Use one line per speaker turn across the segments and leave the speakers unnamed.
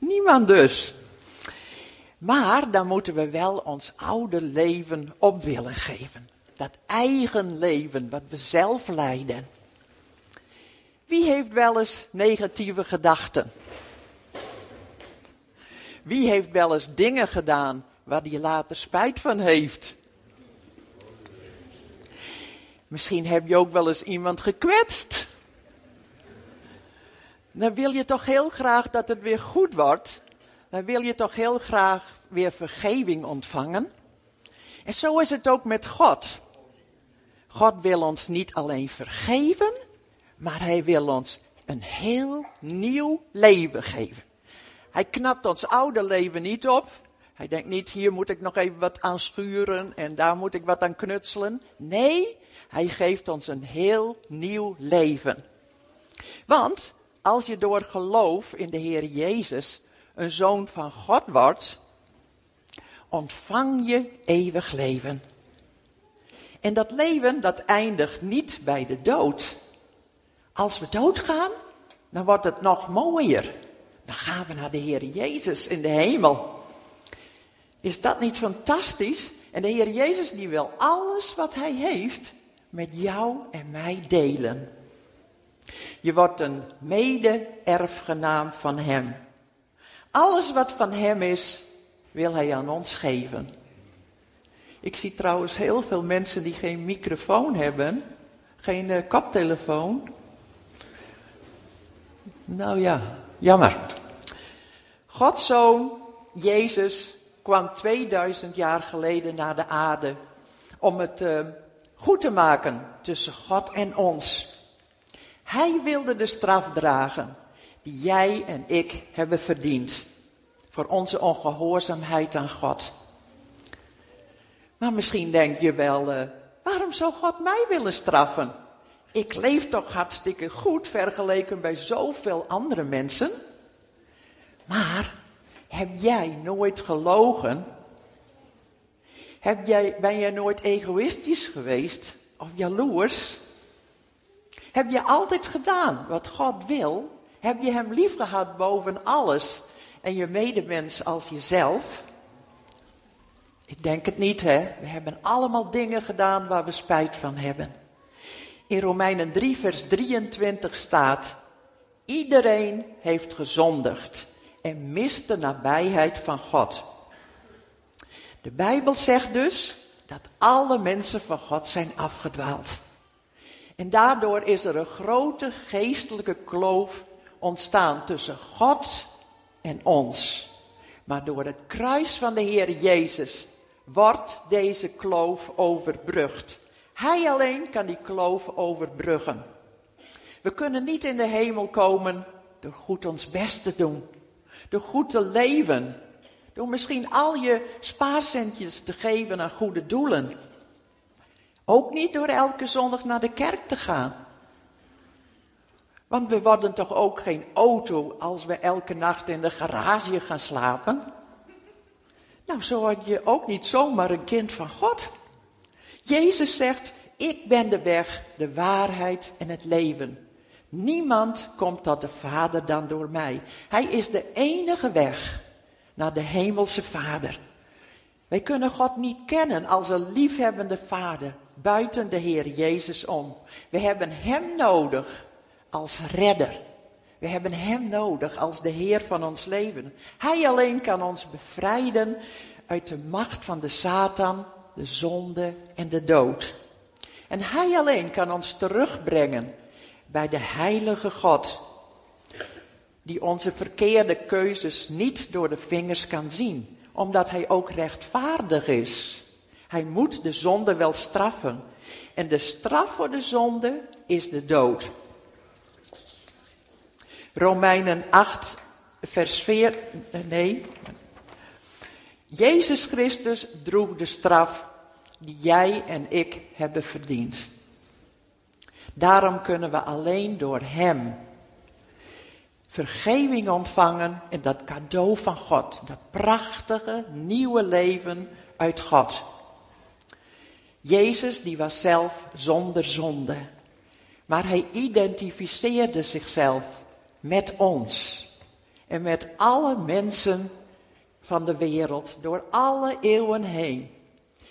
Niemand dus. Maar dan moeten we wel ons oude leven op willen geven. Dat eigen leven wat we zelf leiden. Wie heeft wel eens negatieve gedachten? Wie heeft wel eens dingen gedaan waar hij later spijt van heeft? Misschien heb je ook wel eens iemand gekwetst. Dan wil je toch heel graag dat het weer goed wordt. Dan wil je toch heel graag weer vergeving ontvangen. En zo is het ook met God. God wil ons niet alleen vergeven, maar hij wil ons een heel nieuw leven geven. Hij knapt ons oude leven niet op. Hij denkt niet, hier moet ik nog even wat aan schuren en daar moet ik wat aan knutselen. Nee, hij geeft ons een heel nieuw leven. Want als je door geloof in de Heer Jezus een zoon van God wordt, ontvang je eeuwig leven. En dat leven, dat eindigt niet bij de dood. Als we doodgaan, dan wordt het nog mooier. Dan gaan we naar de Heer Jezus in de hemel. Is dat niet fantastisch? En de Heer Jezus die wil alles wat Hij heeft met jou en mij delen. Je wordt een mede-erfgenaam van Hem. Alles wat van Hem is, wil Hij aan ons geven. Ik zie trouwens heel veel mensen die geen microfoon hebben, geen uh, koptelefoon. Nou ja, jammer. Gods zoon, Jezus, kwam 2000 jaar geleden naar de aarde om het uh, goed te maken tussen God en ons. Hij wilde de straf dragen die jij en ik hebben verdiend voor onze ongehoorzaamheid aan God. Maar misschien denk je wel, uh, waarom zou God mij willen straffen? Ik leef toch hartstikke goed vergeleken bij zoveel andere mensen. Maar heb jij nooit gelogen? Heb jij, ben jij nooit egoïstisch geweest of jaloers? Heb je altijd gedaan wat God wil? Heb je Hem lief gehad boven alles en je medemens als jezelf? Ik denk het niet, hè? We hebben allemaal dingen gedaan waar we spijt van hebben. In Romeinen 3, vers 23 staat: Iedereen heeft gezondigd en mist de nabijheid van God. De Bijbel zegt dus dat alle mensen van God zijn afgedwaald. En daardoor is er een grote geestelijke kloof ontstaan tussen God en ons. Maar door het kruis van de Heer Jezus wordt deze kloof overbrugd. Hij alleen kan die kloof overbruggen. We kunnen niet in de hemel komen door goed ons best te doen, door goed te leven, door misschien al je spaarcentjes te geven aan goede doelen. Ook niet door elke zondag naar de kerk te gaan. Want we worden toch ook geen auto als we elke nacht in de garage gaan slapen? Nou, zo word je ook niet zomaar een kind van God. Jezus zegt, ik ben de weg, de waarheid en het leven. Niemand komt tot de Vader dan door mij. Hij is de enige weg naar de hemelse Vader. Wij kunnen God niet kennen als een liefhebbende Vader buiten de Heer Jezus om. We hebben Hem nodig als redder. We hebben Hem nodig als de Heer van ons leven. Hij alleen kan ons bevrijden uit de macht van de Satan, de zonde en de dood. En Hij alleen kan ons terugbrengen bij de heilige God, die onze verkeerde keuzes niet door de vingers kan zien, omdat Hij ook rechtvaardig is. Hij moet de zonde wel straffen. En de straf voor de zonde is de dood. Romeinen 8, vers 4, nee. Jezus Christus droeg de straf die jij en ik hebben verdiend. Daarom kunnen we alleen door Hem vergeving ontvangen en dat cadeau van God, dat prachtige nieuwe leven uit God. Jezus die was zelf zonder zonde, maar hij identificeerde zichzelf met ons. en met alle mensen van de wereld, door alle eeuwen heen.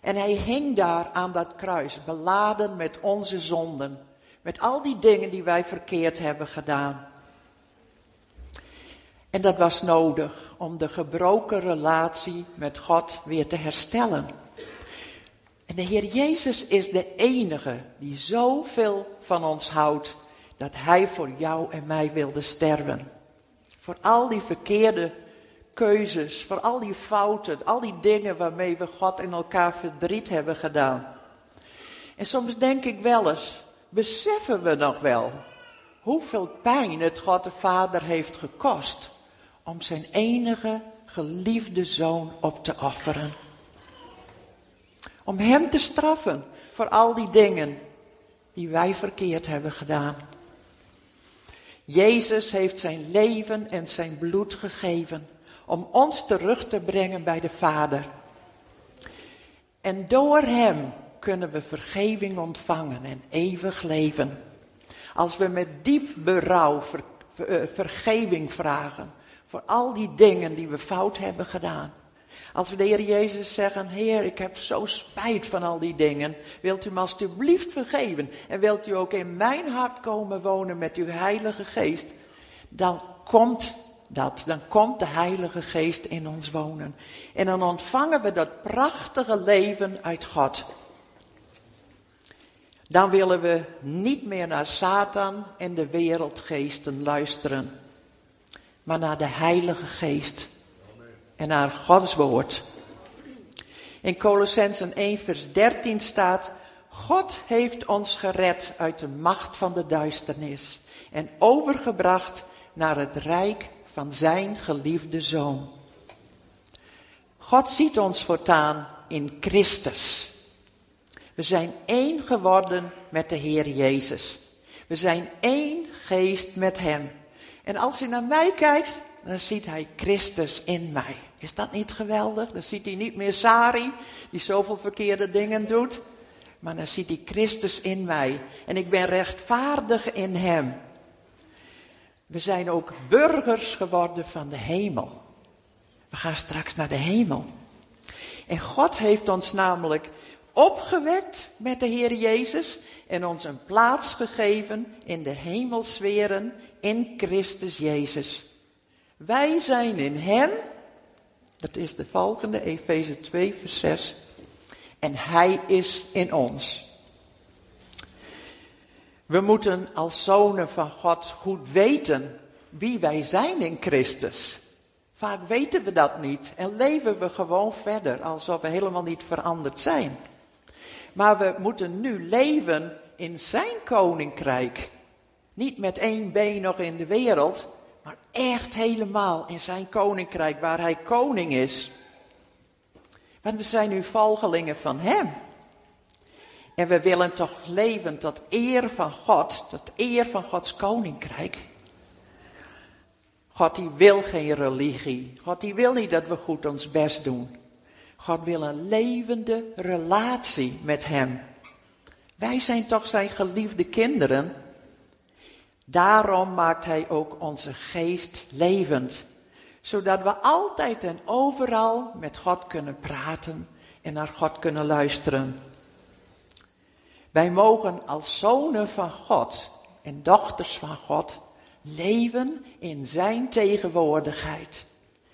En hij hing daar aan dat kruis, beladen met onze zonden, met al die dingen die wij verkeerd hebben gedaan. En dat was nodig om de gebroken relatie met God weer te herstellen. En de Heer Jezus is de enige die zoveel van ons houdt dat Hij voor jou en mij wilde sterven. Voor al die verkeerde keuzes, voor al die fouten, al die dingen waarmee we God en elkaar verdriet hebben gedaan. En soms denk ik wel eens, beseffen we nog wel hoeveel pijn het God de Vader heeft gekost om zijn enige geliefde zoon op te offeren. Om hem te straffen voor al die dingen die wij verkeerd hebben gedaan. Jezus heeft zijn leven en zijn bloed gegeven om ons terug te brengen bij de Vader. En door Hem kunnen we vergeving ontvangen en eeuwig leven. Als we met diep berouw eh, vergeving vragen voor al die dingen die we fout hebben gedaan. Als we de Heer Jezus zeggen, Heer, ik heb zo spijt van al die dingen, wilt u me alstublieft vergeven? En wilt u ook in mijn hart komen wonen met uw Heilige Geest, dan komt dat, dan komt de Heilige Geest in ons wonen. En dan ontvangen we dat prachtige leven uit God. Dan willen we niet meer naar Satan en de wereldgeesten luisteren, maar naar de Heilige Geest en naar Gods woord. In Colossensen 1 vers 13 staat, God heeft ons gered uit de macht van de duisternis en overgebracht naar het rijk van zijn geliefde zoon. God ziet ons voortaan in Christus. We zijn één geworden met de Heer Jezus. We zijn één geest met Hem. En als hij naar mij kijkt, dan ziet hij Christus in mij. Is dat niet geweldig? Dan ziet hij niet meer Sari, die zoveel verkeerde dingen doet. Maar dan ziet hij Christus in mij. En ik ben rechtvaardig in Hem. We zijn ook burgers geworden van de hemel. We gaan straks naar de hemel. En God heeft ons namelijk opgewekt met de Heer Jezus en ons een plaats gegeven in de hemelsferen in Christus Jezus. Wij zijn in Hem, dat is de volgende, Efeze 2, vers 6, en Hij is in ons. We moeten als zonen van God goed weten wie wij zijn in Christus. Vaak weten we dat niet en leven we gewoon verder alsof we helemaal niet veranderd zijn. Maar we moeten nu leven in zijn koninkrijk. Niet met één been nog in de wereld, echt helemaal in zijn koninkrijk waar hij koning is. Want we zijn nu volgelingen van hem. En we willen toch leven tot eer van God, tot eer van Gods koninkrijk. God die wil geen religie. God die wil niet dat we goed ons best doen. God wil een levende relatie met Hem. Wij zijn toch zijn geliefde kinderen. Daarom maakt Hij ook onze geest levend. Zodat we altijd en overal met God kunnen praten en naar God kunnen luisteren. Wij mogen als zonen van God en dochters van God leven in Zijn tegenwoordigheid.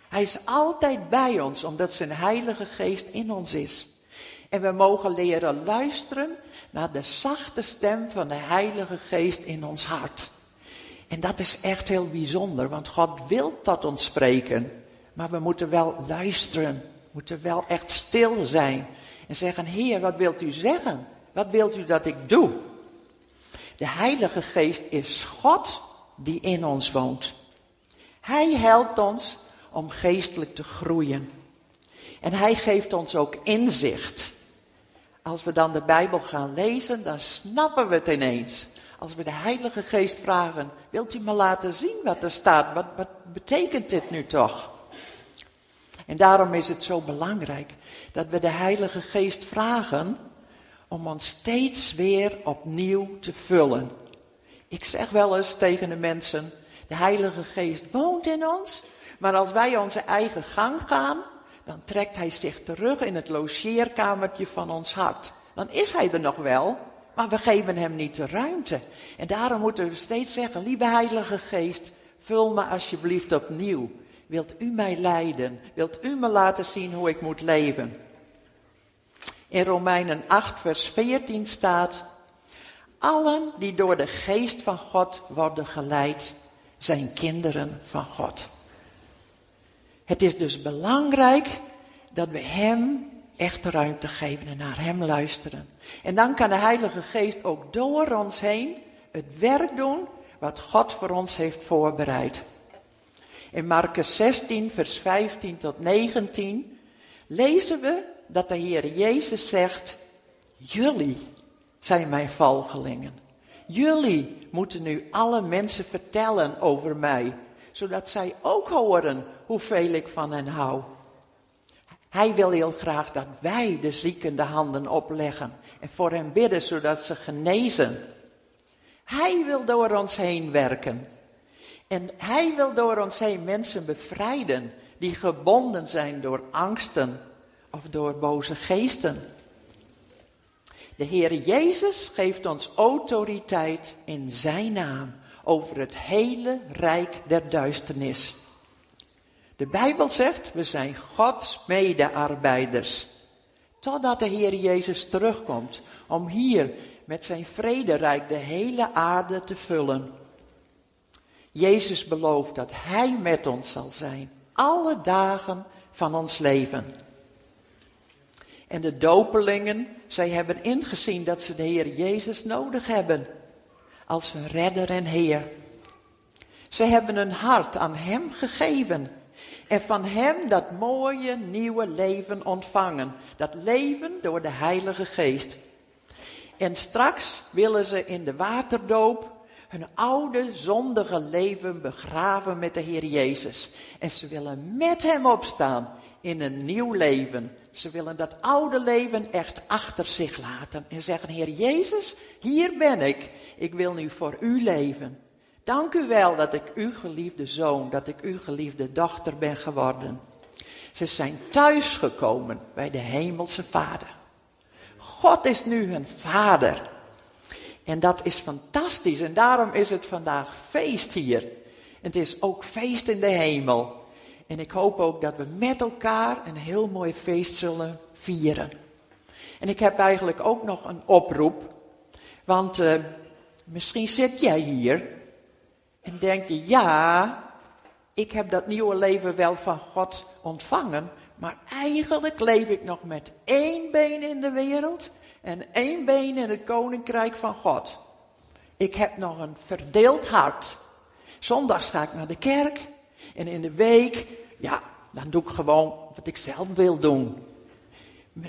Hij is altijd bij ons, omdat Zijn Heilige Geest in ons is. En we mogen leren luisteren naar de zachte stem van de Heilige Geest in ons hart. En dat is echt heel bijzonder, want God wil tot ons spreken. Maar we moeten wel luisteren, we moeten wel echt stil zijn. En zeggen, Heer, wat wilt u zeggen? Wat wilt u dat ik doe? De Heilige Geest is God die in ons woont. Hij helpt ons om geestelijk te groeien. En hij geeft ons ook inzicht. Als we dan de Bijbel gaan lezen, dan snappen we het ineens. Als we de Heilige Geest vragen, wilt u me laten zien wat er staat? Wat, wat betekent dit nu toch? En daarom is het zo belangrijk dat we de Heilige Geest vragen om ons steeds weer opnieuw te vullen. Ik zeg wel eens tegen de mensen De Heilige Geest woont in ons. Maar als wij onze eigen gang gaan, dan trekt hij zich terug in het logeerkamertje van ons hart. Dan is hij er nog wel, maar we geven hem niet de ruimte. En daarom moeten we steeds zeggen, lieve Heilige Geest, vul me alsjeblieft opnieuw. Wilt u mij leiden? Wilt u me laten zien hoe ik moet leven? In Romeinen 8, vers 14 staat, allen die door de geest van God worden geleid, zijn kinderen van God. Het is dus belangrijk dat we Hem echt ruimte geven en naar Hem luisteren. En dan kan de Heilige Geest ook door ons heen het werk doen wat God voor ons heeft voorbereid. In Marcus 16, vers 15 tot 19 lezen we dat de Heer Jezus zegt, jullie zijn mijn volgelingen. Jullie moeten nu alle mensen vertellen over mij, zodat zij ook horen hoeveel ik van hen hou. Hij wil heel graag dat wij de zieken de handen opleggen en voor hen bidden, zodat ze genezen. Hij wil door ons heen werken. En hij wil door ons heen mensen bevrijden die gebonden zijn door angsten of door boze geesten. De Heer Jezus geeft ons autoriteit in Zijn naam over het hele rijk der duisternis. De Bijbel zegt, we zijn Gods medearbeiders. Totdat de Heer Jezus terugkomt om hier met zijn vrederijk de hele aarde te vullen. Jezus belooft dat Hij met ons zal zijn, alle dagen van ons leven. En de dopelingen, zij hebben ingezien dat ze de Heer Jezus nodig hebben als hun redder en Heer. Ze hebben hun hart aan Hem gegeven en van Hem dat mooie nieuwe leven ontvangen. Dat leven door de Heilige Geest. En straks willen ze in de waterdoop hun oude zondige leven begraven met de Heer Jezus. En ze willen met Hem opstaan in een nieuw leven. Ze willen dat oude leven echt achter zich laten en zeggen, Heer Jezus, hier ben ik. Ik wil nu voor U leven. Dank u wel dat ik uw geliefde zoon, dat ik uw geliefde dochter ben geworden. Ze zijn thuisgekomen bij de hemelse vader. God is nu hun vader. En dat is fantastisch. En daarom is het vandaag feest hier. Het is ook feest in de hemel. En ik hoop ook dat we met elkaar een heel mooi feest zullen vieren. En ik heb eigenlijk ook nog een oproep. Want uh, misschien zit jij hier en denk je, ja, ik heb dat nieuwe leven wel van God ontvangen. Maar eigenlijk leef ik nog met één been in de wereld en één been in het koninkrijk van God. Ik heb nog een verdeeld hart. Zondags ga ik naar de kerk en in de week, ja, dan doe ik gewoon wat ik zelf wil doen.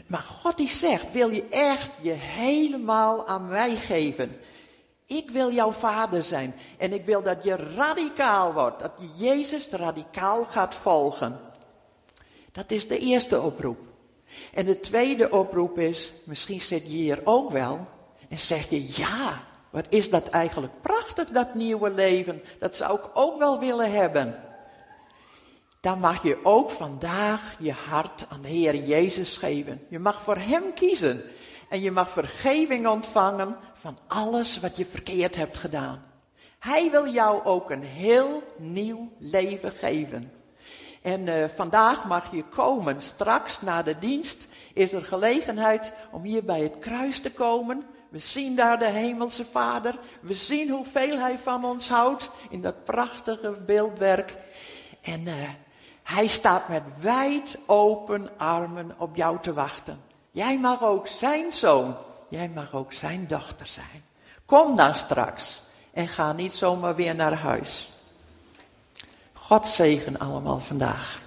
Maar God die zegt, wil je echt je helemaal aan mij geven? Ik wil jouw vader zijn en ik wil dat je radicaal wordt, dat je Jezus radicaal gaat volgen. Dat is de eerste oproep. En de tweede oproep is, misschien zit je hier ook wel en zeg je, ja, wat is dat eigenlijk prachtig, dat nieuwe leven. Dat zou ik ook wel willen hebben. Dan mag je ook vandaag je hart aan de Heer Jezus geven. Je mag voor Hem kiezen. En je mag vergeving ontvangen van alles wat je verkeerd hebt gedaan. Hij wil jou ook een heel nieuw leven geven. En uh, vandaag mag je komen. Straks na de dienst is er gelegenheid om hier bij het kruis te komen. We zien daar de Hemelse Vader. We zien hoeveel Hij van ons houdt in dat prachtige beeldwerk. En uh, Hij staat met wijd open armen op jou te wachten. Jij mag ook zijn zoon, jij mag ook zijn dochter zijn. Kom dan straks en ga niet zomaar weer naar huis. God zegen allemaal vandaag.